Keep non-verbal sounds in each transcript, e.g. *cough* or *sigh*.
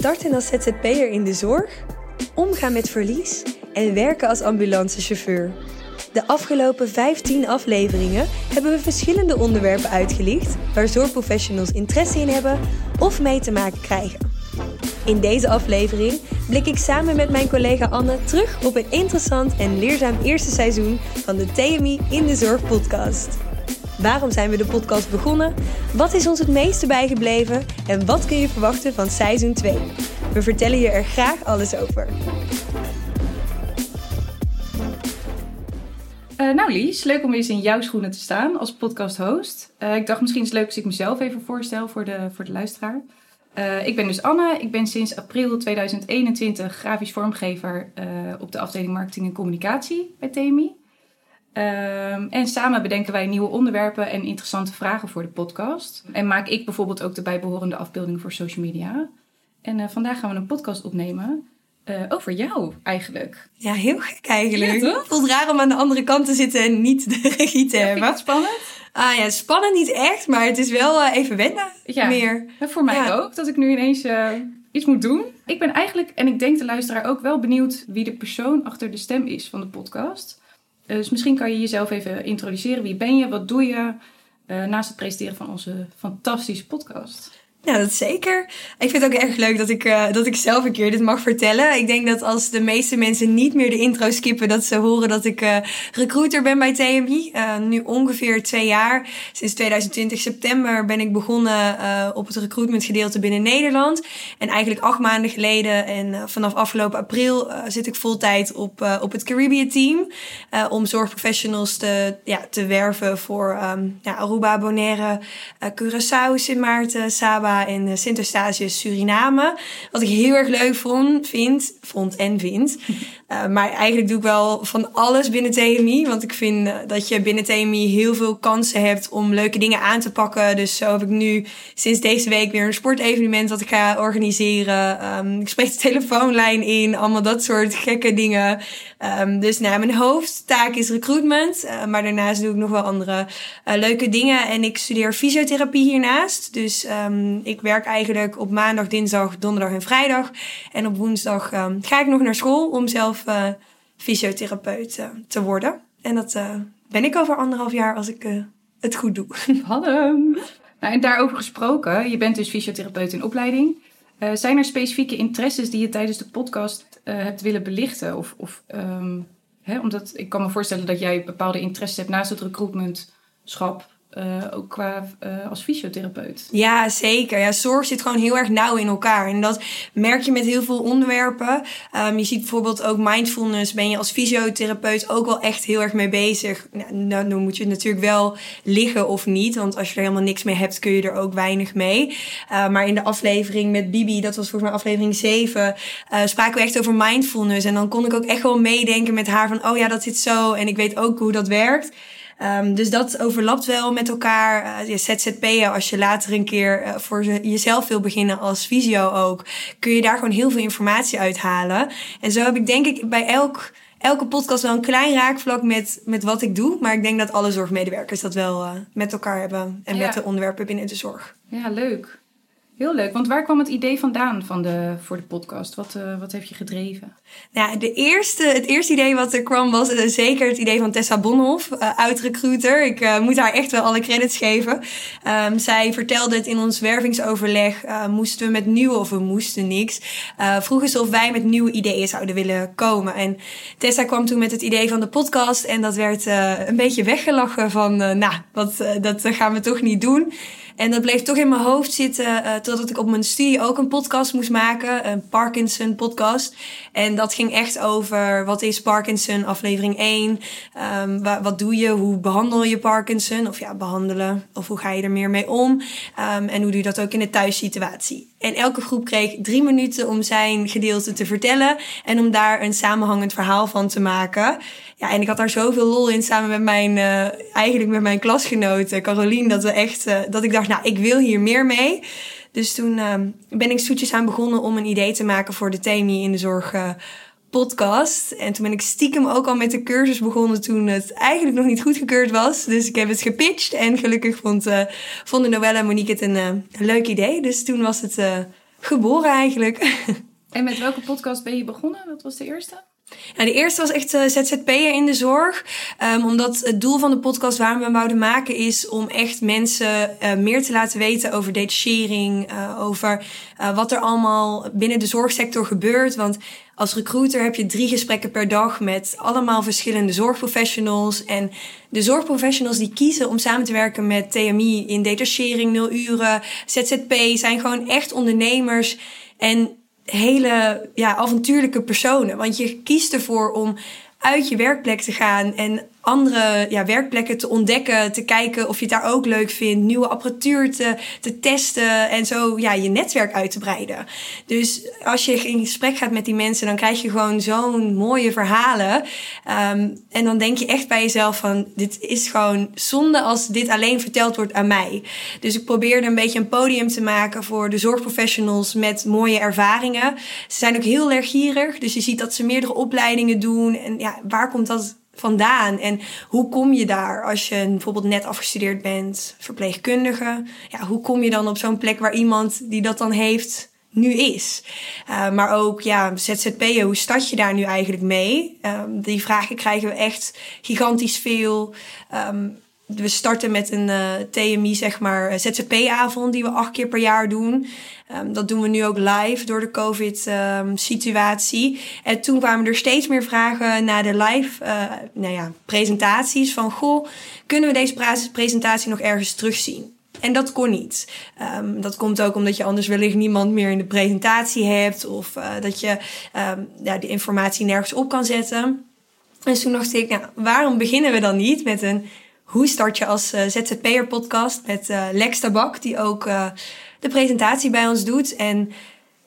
Starten als ZZP'er in de zorg, omgaan met verlies en werken als ambulancechauffeur. De afgelopen 15 afleveringen hebben we verschillende onderwerpen uitgelicht waar zorgprofessionals interesse in hebben of mee te maken krijgen. In deze aflevering blik ik samen met mijn collega Anne terug op een interessant en leerzaam eerste seizoen van de TMI in de Zorg podcast. Waarom zijn we de podcast begonnen? Wat is ons het meeste bijgebleven? En wat kun je verwachten van seizoen 2? We vertellen je er graag alles over. Uh, nou Lies, leuk om eens in jouw schoenen te staan als podcast-host. Uh, ik dacht misschien is het leuk als ik mezelf even voorstel voor de, voor de luisteraar. Uh, ik ben dus Anne. Ik ben sinds april 2021 grafisch vormgever op de afdeling marketing en communicatie bij TMI. Um, en samen bedenken wij nieuwe onderwerpen en interessante vragen voor de podcast. En maak ik bijvoorbeeld ook de bijbehorende afbeeldingen voor social media. En vandaag gaan we een podcast opnemen uh, over jou eigenlijk. Ja, heel gek eigenlijk. Ja, Voelt raar om aan de andere kant te zitten en niet de regie te ja, hebben. Vind spannend? Ah ja, spannend niet echt, maar het is wel uh, even wennen ja, meer. voor mij ook, dat ik nu ineens iets moet doen. Ik ben eigenlijk, en ik denk de luisteraar ook wel benieuwd wie de persoon achter de stem is van de podcast. Dus misschien kan je jezelf even introduceren. Wie ben je? Wat doe je? naast het presenteren van onze fantastische podcast. Ja, dat zeker. Ik vind het ook erg leuk dat ik, uh, dat ik zelf een keer dit mag vertellen. Ik denk dat als de meeste mensen niet meer de intro skippen, dat ze horen dat ik uh, recruiter ben bij TMI. Eh, nu ongeveer twee jaar. Sinds 2020 september ben ik begonnen op het recruitmentgedeelte binnen Nederland. En eigenlijk acht maanden geleden en vanaf afgelopen april zit ik voltijd op, op het Caribbean team. om zorgprofessionals te, ja, te werven voor um, ja, Aruba, Bonaire, Curaçao, Sint Maarten, Saba in uh, Sint Eustatius, Suriname. Wat ik heel erg leuk vond, vind, vond en vind. *laughs* Uh, maar eigenlijk doe ik wel van alles binnen TMI. Want ik vind uh, dat je binnen TMI heel veel kansen hebt om leuke dingen aan te pakken. Dus zo heb ik nu sinds deze week weer een sportevenement dat ik ga organiseren. Um, ik spreek de telefoonlijn in, allemaal dat soort gekke dingen. Um, dus nou, mijn hoofdtaak is recruitment. Uh, maar daarnaast doe ik nog wel andere leuke dingen. En ik studeer fysiotherapie hiernaast. Dus um, ik werk eigenlijk op maandag, dinsdag, donderdag en vrijdag. En op woensdag ga ik nog naar school om zelf uh, fysiotherapeut uh, te worden. En dat uh, ben ik over anderhalf jaar als ik het goed doe. *laughs* Hallo. Nou, en daarover gesproken, je bent dus fysiotherapeut in opleiding. zijn er specifieke interesses die je tijdens de podcast hebt willen belichten? Of, of um, hè, omdat ik kan me voorstellen dat jij bepaalde interesses hebt naast het recruitmentschap uh, ook qua uh, als fysiotherapeut. Ja, zeker. Ja, zorg zit gewoon heel erg nauw in elkaar. En dat merk je met heel veel onderwerpen. Um, je ziet bijvoorbeeld ook mindfulness. Ben je als fysiotherapeut ook wel echt heel erg mee bezig? Nou, nou, dan moet je natuurlijk wel liggen of niet. Want als je er helemaal niks mee hebt, kun je er ook weinig mee. Uh, maar in de aflevering met Bibi, dat was volgens mij aflevering 7, spraken we echt over mindfulness. En dan kon ik ook echt wel meedenken met haar van, oh ja, dat zit zo. En ik weet ook hoe dat werkt. Um, dus dat overlapt wel met elkaar. Uh, je ZZP'en, als je later een keer uh, voor jezelf wil beginnen als visio ook, kun je daar gewoon heel veel informatie uithalen. En zo heb ik denk ik bij elk, elke podcast wel een klein raakvlak met, met wat ik doe. Maar ik denk dat alle zorgmedewerkers dat wel uh, met elkaar hebben en ja. met de onderwerpen binnen de zorg. Ja, leuk. Heel leuk, want waar kwam het idee vandaan van de, voor de podcast? Wat, uh, wat heeft je gedreven? Nou, de eerste, het eerste idee wat er kwam was uh, zeker het idee van Tessa Bonhoff, uh, oud-recruiter. Ik moet haar echt wel alle credits geven. Um, zij vertelde het in ons wervingsoverleg. moesten we met nieuwe, of we moesten niks. vroegen ze of wij met nieuwe ideeën zouden willen komen. En Tessa kwam toen met het idee van de podcast. En dat werd een beetje weggelachen van, nou, dat gaan we toch niet doen. En dat bleef toch in mijn hoofd zitten uh, totdat ik op mijn studie ook een podcast moest maken. Een Parkinson podcast. En dat ging echt over wat is Parkinson, aflevering 1. Um, ehm, wat doe je? Hoe behandel je Parkinson? Of ja, behandelen. Of hoe ga je er meer mee om? Um, en hoe doe je dat ook in de thuissituatie? En elke groep kreeg drie minuten om zijn gedeelte te vertellen en om daar een samenhangend verhaal van te maken. Ja, en ik had daar zoveel lol in samen met mijn, uh, eigenlijk met mijn klasgenote Carolien, dat we echt, uh, dat ik dacht, nou, ik wil hier meer mee. Dus toen uh, ben ik zoetjes aan begonnen om een idee te maken voor de TMI in de zorg uh, podcast. En toen ben ik stiekem ook al met de cursus begonnen toen het eigenlijk nog niet goedgekeurd was. Dus ik heb het gepitcht en gelukkig vond, uh, vonden Noelle en Monique het een, uh, een leuk idee. Dus toen was het uh, geboren eigenlijk. *laughs* En met welke podcast ben je begonnen? Wat was de eerste? Nou, de eerste was echt uh, ZZP'er in de zorg. Um, omdat het doel van de podcast waar we hem wouden maken is om echt mensen uh, meer te laten weten over detachering. Uh, over wat er allemaal binnen de zorgsector gebeurt. Want als recruiter heb je drie gesprekken per dag met allemaal verschillende zorgprofessionals. En de zorgprofessionals die kiezen om samen te werken met TMI in detachering, nul uren, ZZP, zijn gewoon echt ondernemers. En hele ja, avontuurlijke personen. Want je kiest ervoor om uit je werkplek te gaan en andere ja, werkplekken te ontdekken, te kijken of je het daar ook leuk vindt, nieuwe apparatuur te, te testen en zo ja, je netwerk uit te breiden. Dus als je in gesprek gaat met die mensen, dan krijg je gewoon zo'n mooie verhalen. Um, en dan denk je echt bij jezelf van, dit is gewoon zonde als dit alleen verteld wordt aan mij. Dus ik probeerde een beetje een podium te maken voor de zorgprofessionals met mooie ervaringen. Ze zijn ook heel erg gierig, dus je ziet dat ze meerdere opleidingen doen. En ja, waar komt dat vandaan? En hoe kom je daar als je bijvoorbeeld net afgestudeerd bent, verpleegkundige? Ja, hoe kom je dan op zo'n plek waar iemand die dat dan heeft nu is? Uh, maar ook, ja, ZZP'en, hoe start je daar nu eigenlijk mee? Um, die vragen krijgen we echt gigantisch veel. Um, we starten met een uh, TMI, zeg maar, ZZP-avond die we acht keer per jaar doen. Um, dat doen we nu ook live door de COVID-situatie. Um, en toen kwamen er steeds meer vragen naar de live uh, nou ja, presentaties. Van, goh, kunnen we deze presentatie nog ergens terugzien? En dat kon niet. Um, dat komt ook omdat je anders wellicht niemand meer in de presentatie hebt. Of dat je ja, de informatie nergens op kan zetten. En toen dacht ik, nou, waarom beginnen we dan niet met een hoe start je als uh, ZZP'er podcast met uh, Lex Tabak, die ook uh, de presentatie bij ons doet. En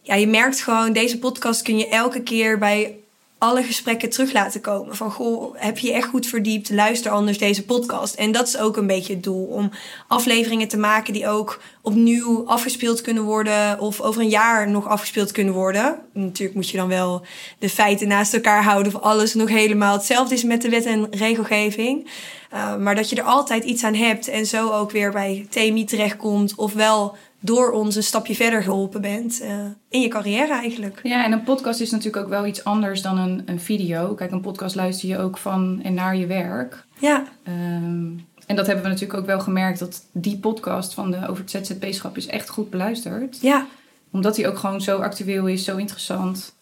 ja, je merkt gewoon, deze podcast kun je elke keer bij alle gesprekken terug laten komen. Van goh, heb je echt goed verdiept? Luister anders deze podcast. En dat is ook een beetje het doel. Om afleveringen te maken die ook opnieuw afgespeeld kunnen worden. Of over een jaar nog afgespeeld kunnen worden. Natuurlijk moet je dan wel de feiten naast elkaar houden. Of alles nog helemaal hetzelfde is met de wet en regelgeving. Uh, maar dat je er altijd iets aan hebt. En zo ook weer bij TMI terechtkomt. Ofwel door ons een stapje verder geholpen bent uh, in je carrière eigenlijk. Ja, en een podcast is natuurlijk ook wel iets anders dan een, een video. Kijk, een podcast luister je ook van en naar je werk. Ja. Um, en dat hebben we natuurlijk ook wel gemerkt dat die podcast van de over het ZZP-schap is echt goed beluisterd. Ja. Omdat die ook gewoon zo actueel is, zo interessant.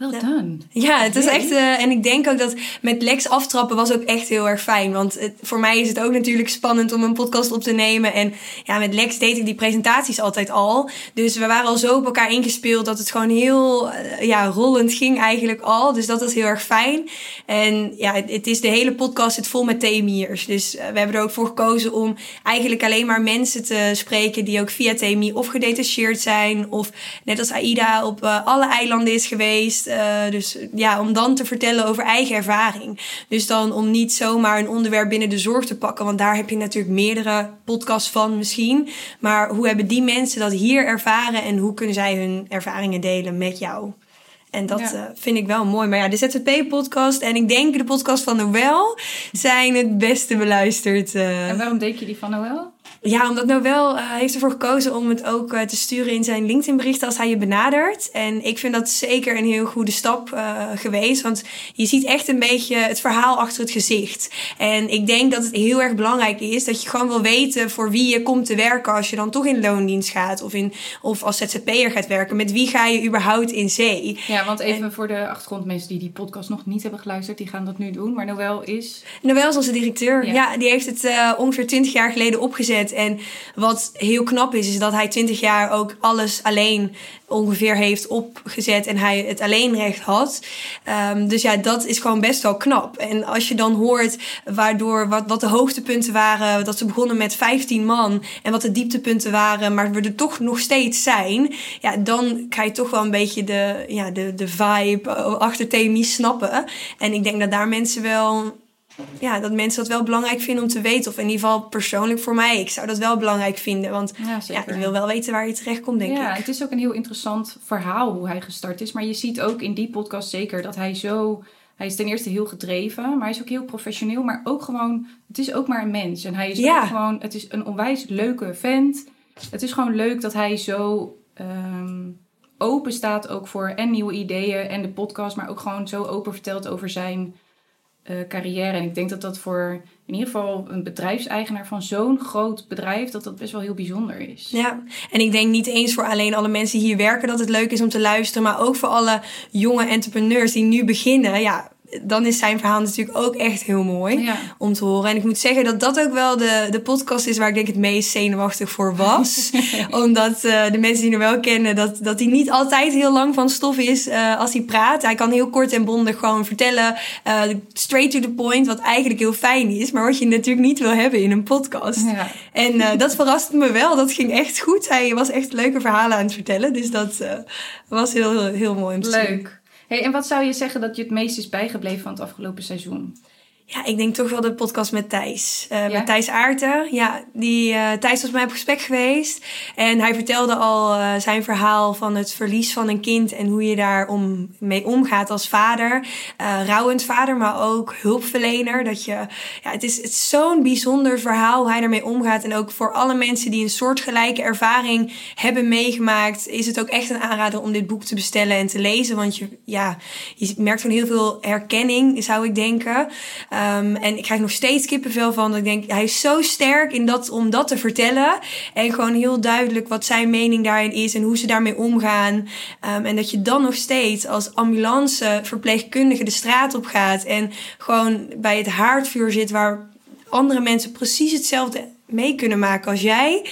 Well done. Ja, het is echt. Uh, en ik denk ook dat met Lex aftrappen was ook echt heel erg fijn. Want het, voor mij is het ook natuurlijk spannend om een podcast op te nemen. En ja, met Lex deed ik die presentaties altijd al. Dus we waren al zo op elkaar ingespeeld dat het gewoon heel uh, ja, rollend ging eigenlijk al. Dus dat was heel erg fijn. En ja, het, het is de hele podcast zit vol met TMI'ers. Dus uh, we hebben er ook voor gekozen om eigenlijk alleen maar mensen te spreken die ook via TMI of gedetacheerd zijn. Of net als Aida op alle eilanden is geweest. Uh, dus ja, om dan te vertellen over eigen ervaring. Dus dan om niet zomaar een onderwerp binnen de zorg te pakken. Want daar heb je natuurlijk meerdere podcasts van misschien. Maar hoe hebben die mensen dat hier ervaren en hoe kunnen zij hun ervaringen delen met jou? En dat ja. uh, vind ik wel mooi. Maar ja, de ZZP-podcast en ik denk de podcast van Noël zijn het beste beluisterd. Uh. En waarom denk je die van Noël? Ja, omdat Noël uh, heeft ervoor gekozen om het ook uh, te sturen in zijn LinkedIn-berichten als hij je benadert. En ik vind dat zeker een heel goede stap uh, geweest. Want je ziet echt een beetje het verhaal achter het gezicht. En ik denk dat het heel erg belangrijk is dat je gewoon wil weten voor wie je komt te werken als je dan toch in loondienst gaat. Of, in, of als ZZP'er gaat werken. Met wie ga je überhaupt in zee? Ja, want even en, voor de achtergrond, mensen die die podcast nog niet hebben geluisterd, die gaan dat nu doen. Maar Noël is... Noël is onze directeur. Ja, ja die heeft het ongeveer twintig jaar geleden opgezet En wat heel knap is, is dat hij 20 jaar ook alles alleen ongeveer heeft opgezet en hij het alleenrecht had. Um, dus ja, dat is gewoon best wel knap. En als je dan hoort waardoor wat, wat de hoogtepunten waren, dat ze begonnen met 15 man en wat de dieptepunten waren, maar we er toch nog steeds zijn, ja, dan ga je toch wel een beetje de, ja, de, de vibe achter TMI snappen. En ik denk dat daar mensen wel ja, dat mensen dat wel belangrijk vinden om te weten. Of in ieder geval persoonlijk voor mij. Ik zou dat wel belangrijk vinden. Want ja, ja ik wil wel weten waar je terecht komt, denk ja, ik. het is ook een heel interessant verhaal hoe hij gestart is. Maar je ziet ook in die podcast zeker dat hij zo... Hij is ten eerste heel gedreven, maar hij is ook heel professioneel. Maar ook gewoon, het is ook maar een mens. En hij is ook gewoon, het is een onwijs leuke vent. Het is gewoon leuk dat hij zo um, open staat ook voor en nieuwe ideeën en de podcast. Maar ook gewoon zo open vertelt over zijn uh, carrière. En ik denk dat dat voor in ieder geval een bedrijfseigenaar van zo'n groot bedrijf, dat dat best wel heel bijzonder is. Ja, en ik denk niet eens voor alleen alle mensen die hier werken dat het leuk is om te luisteren, maar ook voor alle jonge entrepreneurs die nu beginnen. Ja, dan is zijn verhaal natuurlijk ook echt heel mooi om te horen. En ik moet zeggen dat dat ook wel de, de podcast is waar ik denk het meest zenuwachtig voor was. *laughs* Omdat uh, de mensen die hem wel kennen, dat, dat hij niet altijd heel lang van stof is uh, als hij praat. Hij kan heel kort en bondig gewoon vertellen, uh, straight to the point, wat eigenlijk heel fijn is. Maar wat je natuurlijk niet wil hebben in een podcast. Ja. En dat verraste me wel. Dat ging echt goed. Hij was echt leuke verhalen aan het vertellen. Dus dat was heel, heel, heel mooi om te Leuk. zien. Hey, en wat zou je zeggen dat je het meest is bijgebleven van het afgelopen seizoen? Ja, ik denk toch wel de podcast met Thijs. Uh, Met Thijs Aarten. Ja, die, uh, Thijs was mij op gesprek geweest. En hij vertelde al uh, zijn verhaal van het verlies van een kind. En hoe je daar om, mee omgaat als vader. rouwend vader, maar ook hulpverlener. Dat je, ja, het is, het is zo'n bijzonder verhaal hoe hij daarmee omgaat. En ook voor alle mensen die een soortgelijke ervaring hebben meegemaakt. Is het ook echt een aanrader om dit boek te bestellen en te lezen. Want je, ja, je merkt van heel veel herkenning, zou ik denken. Um, en ik krijg nog steeds kippenvel van. Dat ik denk, hij is zo sterk in dat, om dat te vertellen. En gewoon heel duidelijk wat zijn mening daarin is en hoe ze daarmee omgaan. Um, en dat je dan nog steeds als ambulanceverpleegkundige de straat op gaat. En gewoon bij het haardvuur zit waar andere mensen precies hetzelfde mee kunnen maken als jij.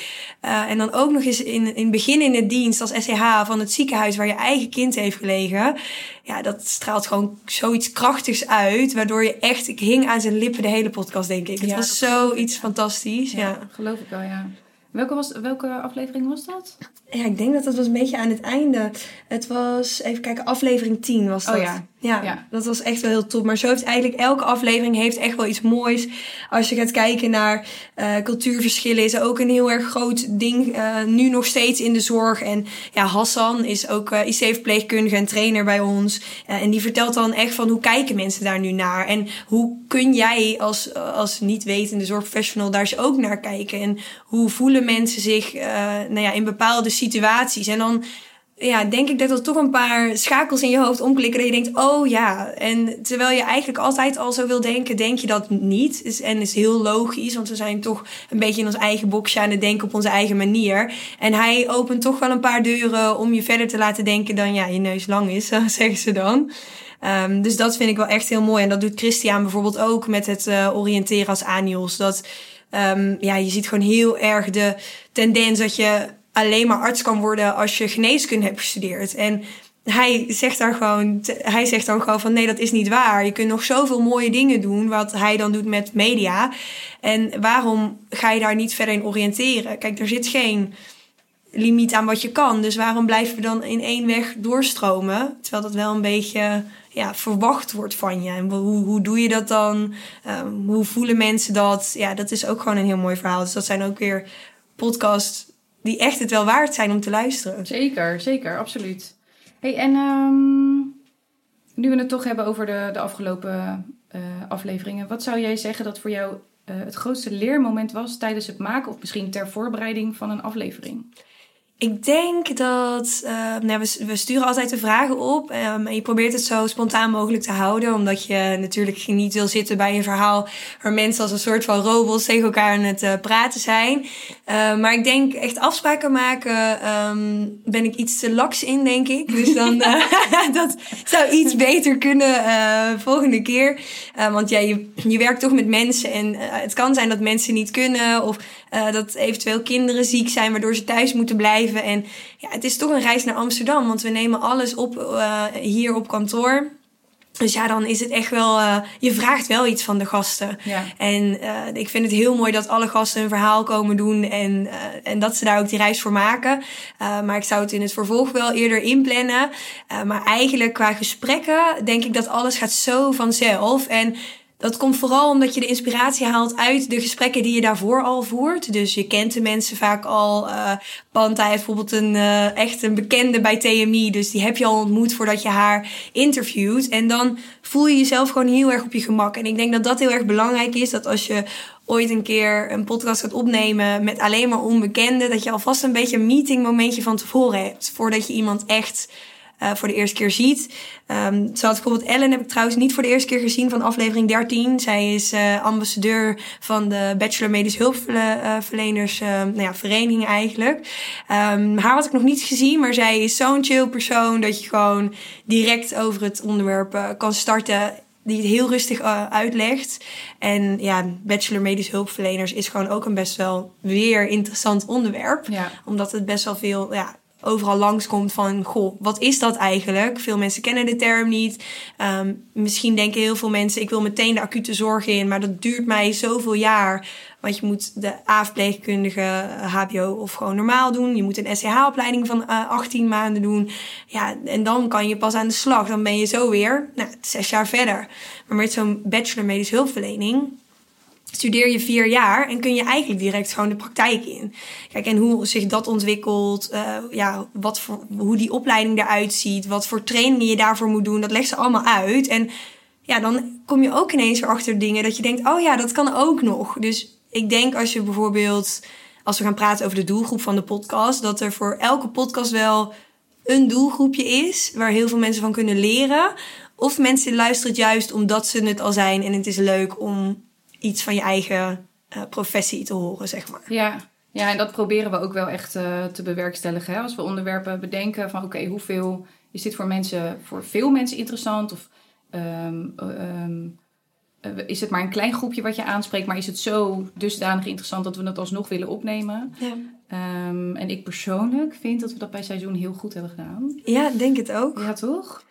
Uh, en dan ook nog eens in, in het begin in de dienst als SCH van het ziekenhuis waar je eigen kind heeft gelegen. Ja, dat straalt gewoon zoiets krachtigs uit. Waardoor je echt, ik hing aan zijn lippen de hele podcast, denk ik. Het was zoiets fantastisch. Ja, ja, geloof ik wel, ja. Welke, was, welke aflevering was dat? Ja, ik denk dat dat was een beetje aan het einde. Het was, even kijken, aflevering 10 was dat. Oh ja. Ja, dat was echt wel heel top. Maar zo heeft eigenlijk elke aflevering heeft echt wel iets moois. Als je gaat kijken naar uh, cultuurverschillen, is er ook een heel erg groot ding. Uh, nu nog steeds in de zorg. En ja, Hassan is ook uh, IC-verpleegkundige en trainer bij ons. en die vertelt dan echt van hoe kijken mensen daar nu naar. En hoe kun jij als, als niet wetende zorgprofessional daar eens ook naar kijken. En hoe voelen mensen zich nou ja, in bepaalde situaties. En dan ja, denk ik dat er toch een paar schakels in je hoofd omklikken. Dat je denkt, oh ja. En terwijl je eigenlijk altijd al zo wil denken, denk je dat niet. Is, en is heel logisch, want we zijn toch een beetje in ons eigen boxje aan het denken op onze eigen manier. En hij opent toch wel een paar deuren om je verder te laten denken dan ja, je neus lang is, *laughs* zeggen ze dan. Um, dus dat vind ik wel echt heel mooi. En dat doet Christian bijvoorbeeld ook met het uh, oriënteren als Anios. Dat um, ja, je ziet gewoon heel erg de tendens dat je alleen maar arts kan worden als je geneeskunde hebt gestudeerd. En hij zegt daar gewoon, hij zegt dan gewoon van nee, dat is niet waar. Je kunt nog zoveel mooie dingen doen, wat hij dan doet met media. En waarom ga je daar niet verder in oriënteren? Kijk, er zit geen limiet aan wat je kan. Dus waarom blijven we dan in één weg doorstromen? Terwijl dat wel een beetje ja, verwacht wordt van je. En hoe, hoe doe je dat dan? Um, hoe voelen mensen dat? Ja, dat is ook gewoon een heel mooi verhaal. Dus dat zijn ook weer podcasts die echt het wel waard zijn om te luisteren. Zeker, zeker, absoluut. Hey, en um, nu we het toch hebben over de, de afgelopen uh, afleveringen, wat zou jij zeggen dat voor jou uh, het grootste leermoment was tijdens het maken of misschien ter voorbereiding van een aflevering? Ik denk dat uh, nou, we, we, sturen altijd de vragen op. Um, en je probeert het zo spontaan mogelijk te houden. Omdat je natuurlijk niet wil zitten bij een verhaal waar mensen als een soort van robots tegen elkaar aan het uh, praten zijn. Uh, maar ik denk echt afspraken maken um, ben ik iets te laks in, denk ik. Dus dan *laughs* *laughs* dat zou iets beter kunnen volgende keer. want ja, je, je werkt toch met mensen. En het kan zijn dat mensen niet kunnen. Of dat eventueel kinderen ziek zijn waardoor ze thuis moeten blijven. En ja, het is toch een reis naar Amsterdam, want we nemen alles op uh, hier op kantoor. Dus ja, dan is het echt wel. Uh, je vraagt wel iets van de gasten. Ja. En uh, ik vind het heel mooi dat alle gasten een verhaal komen doen. En, uh, en dat ze daar ook die reis voor maken. maar ik zou het in het vervolg wel eerder inplannen. maar eigenlijk qua gesprekken denk ik dat alles gaat zo vanzelf. En dat komt vooral omdat je de inspiratie haalt uit de gesprekken die je daarvoor al voert. Dus je kent de mensen vaak al. Uh, Panta heeft bijvoorbeeld een uh, echt een bekende bij TMI. Dus die heb je al ontmoet voordat je haar interviewt. En dan voel je jezelf gewoon heel erg op je gemak. En ik denk dat dat heel erg belangrijk is. Dat als je ooit een keer een podcast gaat opnemen met alleen maar onbekenden. Dat je alvast een beetje een meeting momentje van tevoren hebt. Voordat je iemand echt uh, voor de eerste keer ziet. Um, zoals bijvoorbeeld Ellen heb ik trouwens niet voor de eerste keer gezien van aflevering 13. Zij is uh, ambassadeur van de Bachelor Medisch Hulpverleners uh, nou ja, vereniging eigenlijk. Um, haar had ik nog niet gezien, maar zij is zo'n chill persoon dat je gewoon direct over het onderwerp kan starten die het heel rustig uitlegt. En ja, bachelor medisch hulpverleners is gewoon ook een best wel weer interessant onderwerp. Ja. Omdat het best wel veel ja, overal langskomt van, goh, wat is dat eigenlijk? Veel mensen kennen de term niet. Um, misschien denken heel veel mensen, ik wil meteen de acute zorg in, maar dat duurt mij zoveel jaar. Want je moet de A-verpleegkundige HBO of gewoon normaal doen. Je moet een SCH-opleiding van uh, 18 maanden doen. Ja, en dan kan je pas aan de slag. Dan ben je zo weer nou, zes jaar verder. Maar met zo'n bachelor medisch hulpverlening studeer je vier jaar en kun je eigenlijk direct gewoon de praktijk in. Kijk, en hoe zich dat ontwikkelt, uh, ja, wat voor, hoe die opleiding eruit ziet, wat voor trainingen je daarvoor moet doen, dat legt ze allemaal uit. En ja, dan kom je ook ineens erachter dingen dat je denkt, oh ja, dat kan ook nog. Dus ik denk als je bijvoorbeeld, als we gaan praten over de doelgroep van de podcast, dat er voor elke podcast wel een doelgroepje is waar heel veel mensen van kunnen leren. Of mensen luisteren juist omdat ze het al zijn en het is leuk om iets van je eigen uh, professie te horen, zeg maar. Ja. ja, en dat proberen we ook wel echt uh, te bewerkstelligen. Hè? Als we onderwerpen bedenken van oké, okay, hoeveel is dit voor mensen, voor veel mensen interessant? Of um, um, is het maar een klein groepje wat je aanspreekt, maar is het zo dusdanig interessant dat we het alsnog willen opnemen? Ja. Um, en ik persoonlijk vind dat we dat bij seizoen heel goed hebben gedaan. Ja, denk het ook. Ja, toch?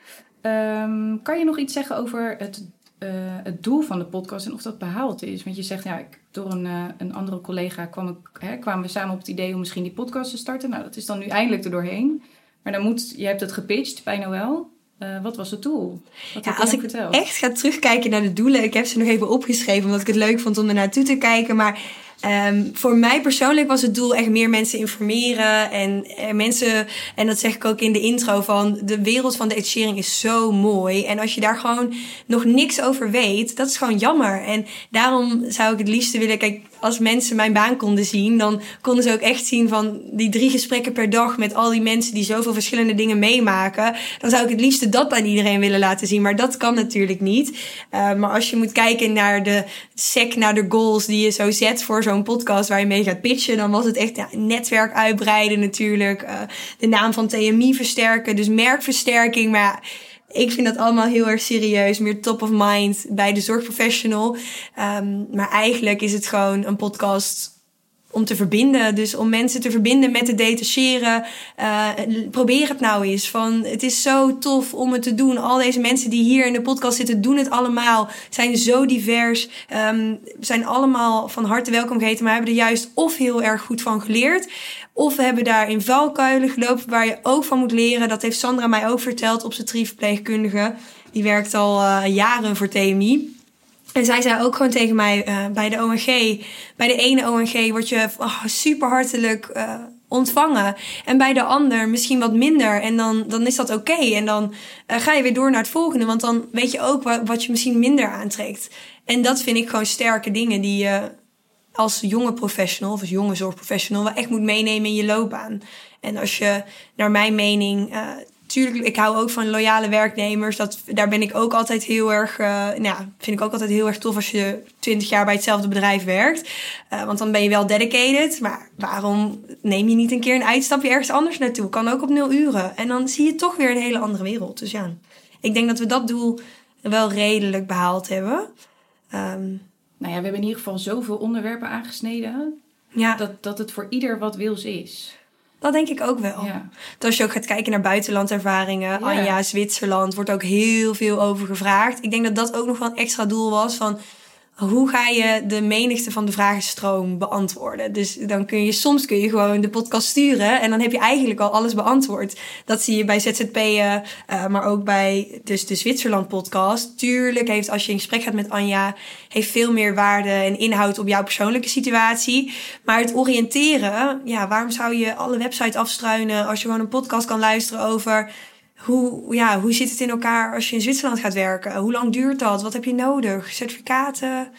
kan je nog iets zeggen over het uh, het doel van de podcast en of dat behaald is. Want je zegt, ja, ik, door een, uh, een andere collega kwam ik, hè, kwamen we samen op het idee om misschien die podcast te starten. Nou, dat is dan nu eindelijk er doorheen. Maar dan moet, je hebt het gepitcht bij Noël. Uh, wat was het doel? Wat ja, als ik verteld? echt ga terugkijken naar de doelen, ik heb ze nog even opgeschreven omdat ik het leuk vond om er naartoe te kijken. Maar Um, voor mij persoonlijk was het doel echt meer mensen informeren. En uh, mensen, en dat zeg ik ook in de intro, van de wereld van de etchering is zo mooi. En als je daar gewoon nog niks over weet, dat is gewoon jammer. En daarom zou ik het liefste willen, kijk, als mensen mijn baan konden zien, dan konden ze ook echt zien van die drie gesprekken per dag met al die mensen die zoveel verschillende dingen meemaken. Dan zou ik het liefste dat aan iedereen willen laten zien. Maar dat kan natuurlijk niet. Uh, maar als je moet kijken naar de sec, naar de goals die je zo zet voor zo'n podcast waar je mee gaat pitchen, dan was het echt ja, netwerk uitbreiden natuurlijk. Uh, de naam van TMI versterken, dus merkversterking. Maar ik vind dat allemaal heel erg serieus, meer top of mind bij de zorgprofessional. Um, maar eigenlijk is het gewoon een podcast om te verbinden. Dus om mensen te verbinden met het detacheren. Uh, probeer het nou eens. Van, het is zo tof om het te doen. Al deze mensen die hier in de podcast zitten, doen het allemaal. Zijn zo divers. Um, zijn allemaal van harte welkom geheten. Maar hebben er juist of heel erg goed van geleerd. Of we hebben daar in valkuilen gelopen waar je ook van moet leren. Dat heeft Sandra mij ook verteld, obstetrieverpleegkundige. Die werkt al uh, jaren voor TMI. En zij zei ook gewoon tegen mij uh, bij de ONG, bij de ene ONG word je oh, super hartelijk uh, ontvangen. En bij de ander misschien wat minder. En dan, dan is dat oké. En dan ga je weer door naar het volgende. Want dan weet je ook wat, wat je misschien minder aantrekt. En dat vind ik gewoon sterke dingen die je als jonge professional of als jonge zorgprofessional wel echt moet meenemen in je loopbaan. En als je, naar mijn mening, uh, tuurlijk, ik hou ook van loyale werknemers. Dat, daar ben ik ook altijd heel erg, uh, nou, vind ik ook altijd heel erg tof als je twintig jaar bij hetzelfde bedrijf werkt. Uh, want dan ben je wel dedicated. Maar waarom neem je niet een keer een uitstapje ergens anders naartoe? Kan ook op nul uren. En dan zie je toch weer een hele andere wereld. Dus ja, ik denk dat we dat doel wel redelijk behaald hebben. Um, nou ja, we hebben in ieder geval zoveel onderwerpen aangesneden. Ja. Dat, dat het voor ieder wat wils is. Dat denk ik ook wel. Ja. als je ook gaat kijken naar buitenlandervaringen, ja. Anja, Zwitserland, wordt ook heel veel over gevraagd. Ik denk dat dat ook nog wel een extra doel was van hoe ga je de menigte van de vragenstroom beantwoorden? Dus dan kun je soms kun je gewoon de podcast sturen en dan heb je eigenlijk al alles beantwoord. Dat zie je bij ZZP'en, uh, maar ook bij dus de Zwitserland podcast. Tuurlijk heeft als je in gesprek gaat met Anja, heeft veel meer waarde en inhoud op jouw persoonlijke situatie. Maar het oriënteren, ja, waarom zou je alle websites afstruinen als je gewoon een podcast kan luisteren over hoe, ja, hoe zit het in elkaar als je in Zwitserland gaat werken? Hoe lang duurt dat? Wat heb je nodig? Certificaten? Ja,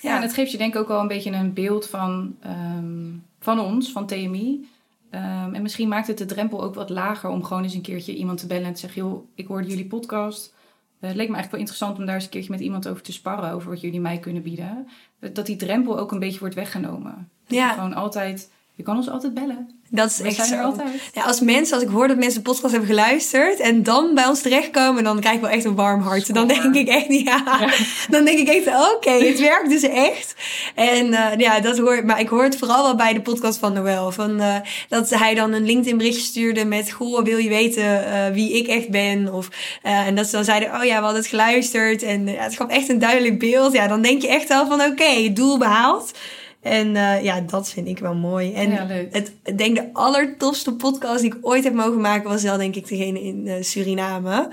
ja en dat geeft je denk ik ook wel een beetje een beeld van, um, van ons, van TMI. Um, en misschien maakt het de drempel ook wat lager om gewoon eens een keertje iemand te bellen en te zeggen: joh, ik hoorde jullie podcast. Uh, het leek me eigenlijk wel interessant om daar eens een keertje met iemand over te sparren, over wat jullie mij kunnen bieden. Dat die drempel ook een beetje wordt weggenomen. Ja. Gewoon altijd, je kan ons altijd bellen. Dat is echt zo. Ja, als mensen, als ik hoor dat mensen de podcast hebben geluisterd en dan bij ons terechtkomen, dan krijg ik wel echt een warm hart. Dan denk ik echt, ja, ja. *laughs* dan denk ik echt, oké, het werkt dus echt. En uh, ja, dat hoor maar ik hoor het vooral wel bij de podcast van Noël. Van, uh, dat hij dan een LinkedIn berichtje stuurde met, goh, wil je weten uh, wie ik echt ben? Of, en dat ze dan zeiden, oh ja, we hadden het geluisterd. En ja, het gaf echt een duidelijk beeld. Ja, dan denk je echt wel van, oké, doel behaald. En uh, ja, dat vind ik wel mooi. En ja. Het, ik denk de allertofste podcast die ik ooit heb mogen maken was wel denk ik degene in uh, Suriname. Ja.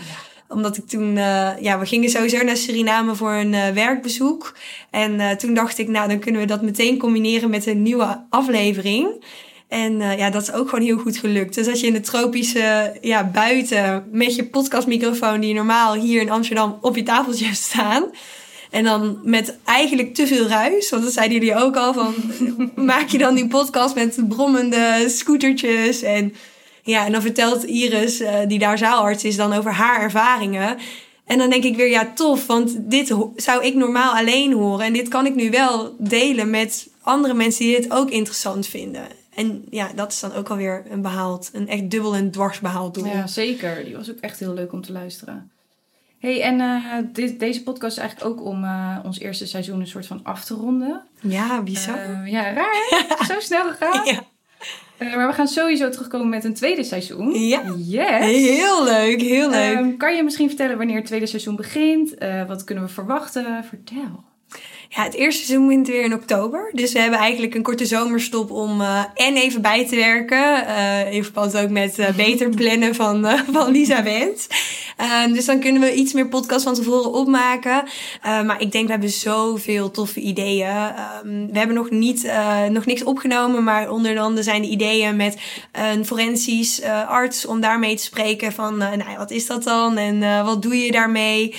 Omdat ik toen, uh, ja, we gingen sowieso naar Suriname voor een werkbezoek. En toen dacht ik, nou dan kunnen we dat meteen combineren met een nieuwe aflevering. En uh, ja, dat is ook gewoon heel goed gelukt. Dus als je in de tropische ja, buiten met je podcastmicrofoon die je normaal hier in Amsterdam op je tafeltje *laughs* hebt staan, en dan met eigenlijk te veel ruis. Want dat zeiden jullie ook al. Van, *laughs* maak je dan die podcast met brommende scootertjes. En ja, en dan vertelt Iris, uh, die daar zaalarts is, dan over haar ervaringen. En dan denk ik weer, ja, tof. Want dit zou ik normaal alleen horen. En dit kan ik nu wel delen met andere mensen die dit ook interessant vinden. En ja, dat is dan ook alweer een behaald, een echt dubbel en dwars behaald doel. Ja, zeker. Die was ook echt heel leuk om te luisteren hey, en uh, dit, deze podcast is eigenlijk ook om uh, ons eerste seizoen een soort van af te ronden. Ja, bizar. Uh, ja, raar *laughs* Zo snel gegaan. Ja. maar we gaan sowieso terugkomen met een tweede seizoen. Ja. Yes. Heel leuk, heel leuk. Ehm, kan je misschien vertellen wanneer het tweede seizoen begint? wat kunnen we verwachten? Vertel. Ja, het eerste seizoen begint weer in oktober. Dus we hebben eigenlijk een korte zomerstop om uh, en even bij te werken. Uh, in verband ook met uh, beter plannen van, van Lisa Wens. Ehm, dus dan kunnen we iets meer podcast van tevoren opmaken. Ehm, maar ik denk, we hebben zoveel toffe ideeën. Um, we hebben nog, niet, nog niks opgenomen, maar onder andere zijn de ideeën met een forensisch arts om daarmee te spreken van, nou, wat is dat dan en wat doe je daarmee?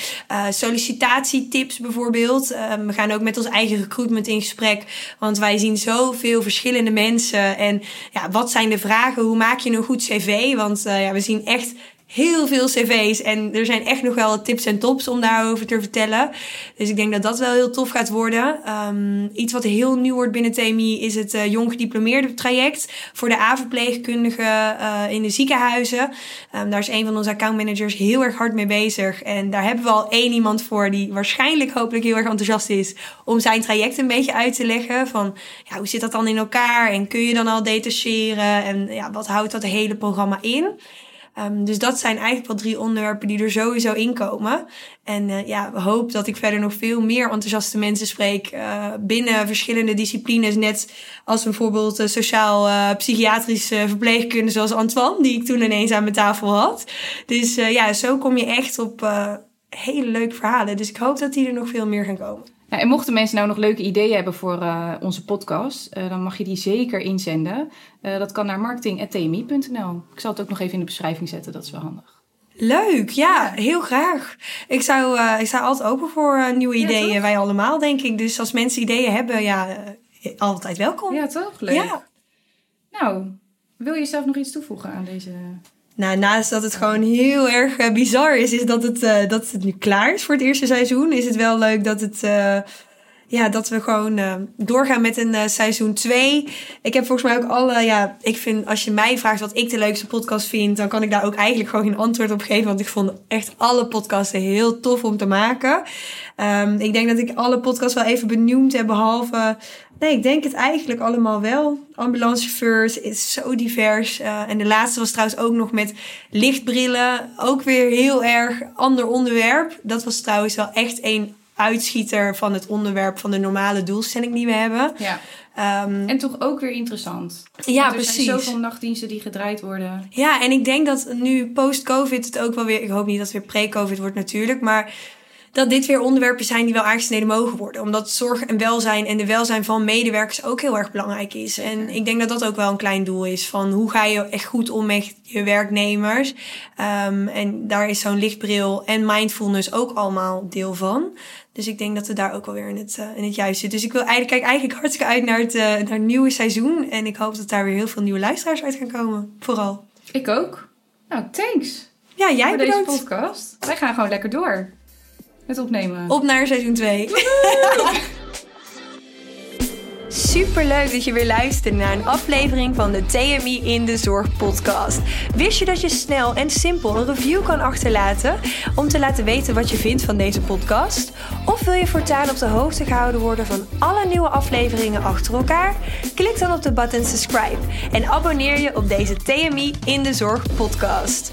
sollicitatietips bijvoorbeeld. we gaan ook met ons eigen recruitment in gesprek. Want wij zien zoveel verschillende mensen. En ja, wat zijn de vragen? Hoe maak je een goed cv? Want ja, we zien echt heel veel cv's. En er zijn echt nog wel tips en tops om daarover te vertellen. Dus ik denk dat dat wel heel tof gaat worden. Um, iets wat heel nieuw wordt binnen TMI is het uh, jong gediplomeerde traject voor de A-verpleegkundigen uh, in de ziekenhuizen. Um, daar is een van onze accountmanagers heel erg hard mee bezig. En daar hebben we al één iemand voor die waarschijnlijk hopelijk heel erg enthousiast is om zijn traject een beetje uit te leggen. Van ja, hoe zit dat dan in elkaar? En kun je dan al detacheren? En ja, wat houdt dat hele programma in? Um, dus dat zijn eigenlijk wel drie onderwerpen die er sowieso in komen. En uh, ja, we hopen dat ik verder nog veel meer enthousiaste mensen spreek uh, binnen verschillende disciplines. Net als bijvoorbeeld uh, sociaal-psychiatrische verpleegkunde zoals Antoine, die ik toen ineens aan mijn tafel had. Dus ja, zo kom je echt op hele leuke verhalen. Dus ik hoop dat die er nog veel meer gaan komen. En mochten mensen nou nog leuke ideeën hebben voor uh, onze podcast, uh, dan mag je die zeker inzenden. Uh, dat kan naar marketing.tmi.nl. Ik zal het ook nog even in de beschrijving zetten, dat is wel handig. Leuk, ja, heel graag. Ik zou, ik sta altijd open voor nieuwe ideeën, wij allemaal denk ik. Dus als mensen ideeën hebben, ja, altijd welkom. Ja, toch? Leuk. Ja. Nou, wil je zelf nog iets toevoegen aan deze... Nou, naast dat het gewoon heel erg eh, bizar is, is dat het, eh, dat het nu klaar is voor het eerste seizoen. Is het wel leuk dat het. Ja, dat we gewoon eh, doorgaan met een eh, seizoen 2. Ik heb volgens mij ook alle. Ja, ik vind als je mij vraagt wat ik de leukste podcast vind, dan kan ik daar ook eigenlijk gewoon geen antwoord op geven. Want ik vond echt alle podcasten heel tof om te maken. Ehm, ik denk dat ik alle podcasts wel even benoemd heb, behalve. Nee, ik denk het eigenlijk allemaal wel. Ambulancechauffeurs is zo divers. Eh, en de laatste was trouwens ook nog met lichtbrillen. Ook weer heel erg ander onderwerp. Dat was trouwens wel echt een uitschieter van het onderwerp van de normale doelstelling die we hebben. Ja. Ehm, En toch ook weer interessant. ja, Want er precies. zijn zoveel nachtdiensten die gedraaid worden. Ja, en ik denk dat nu post-COVID het ook wel weer... Ik hoop niet dat het weer pre-COVID wordt natuurlijk, maar... Dat dit weer onderwerpen zijn die wel aangesneden mogen worden. Omdat zorg en welzijn en de welzijn van medewerkers ook heel erg belangrijk is. En ik denk dat dat ook wel een klein doel is. Van hoe ga je echt goed om met je werknemers. Ehm, en daar is zo'n lichtbril en mindfulness ook allemaal deel van. Dus ik denk dat we daar ook wel weer in het, eh, in het juiste zitten. Dus ik wil eigenlijk, kijk eigenlijk hartstikke uit naar het, eh, naar het nieuwe seizoen. En ik hoop dat daar weer heel veel nieuwe luisteraars uit gaan komen. Vooral. Ik ook. Nou, thanks Ja, jij voor deze bedankt. podcast. Wij gaan gewoon lekker door met opnemen. Op naar seizoen 2. Super leuk dat je weer luistert naar een aflevering van de TMI in de Zorg podcast. Wist je dat je snel en simpel een review kan achterlaten om te laten weten wat je vindt van deze podcast? Of wil je voortaan op de hoogte gehouden worden van alle nieuwe afleveringen achter elkaar? Klik dan op de button subscribe en abonneer je op deze TMI in de Zorg podcast.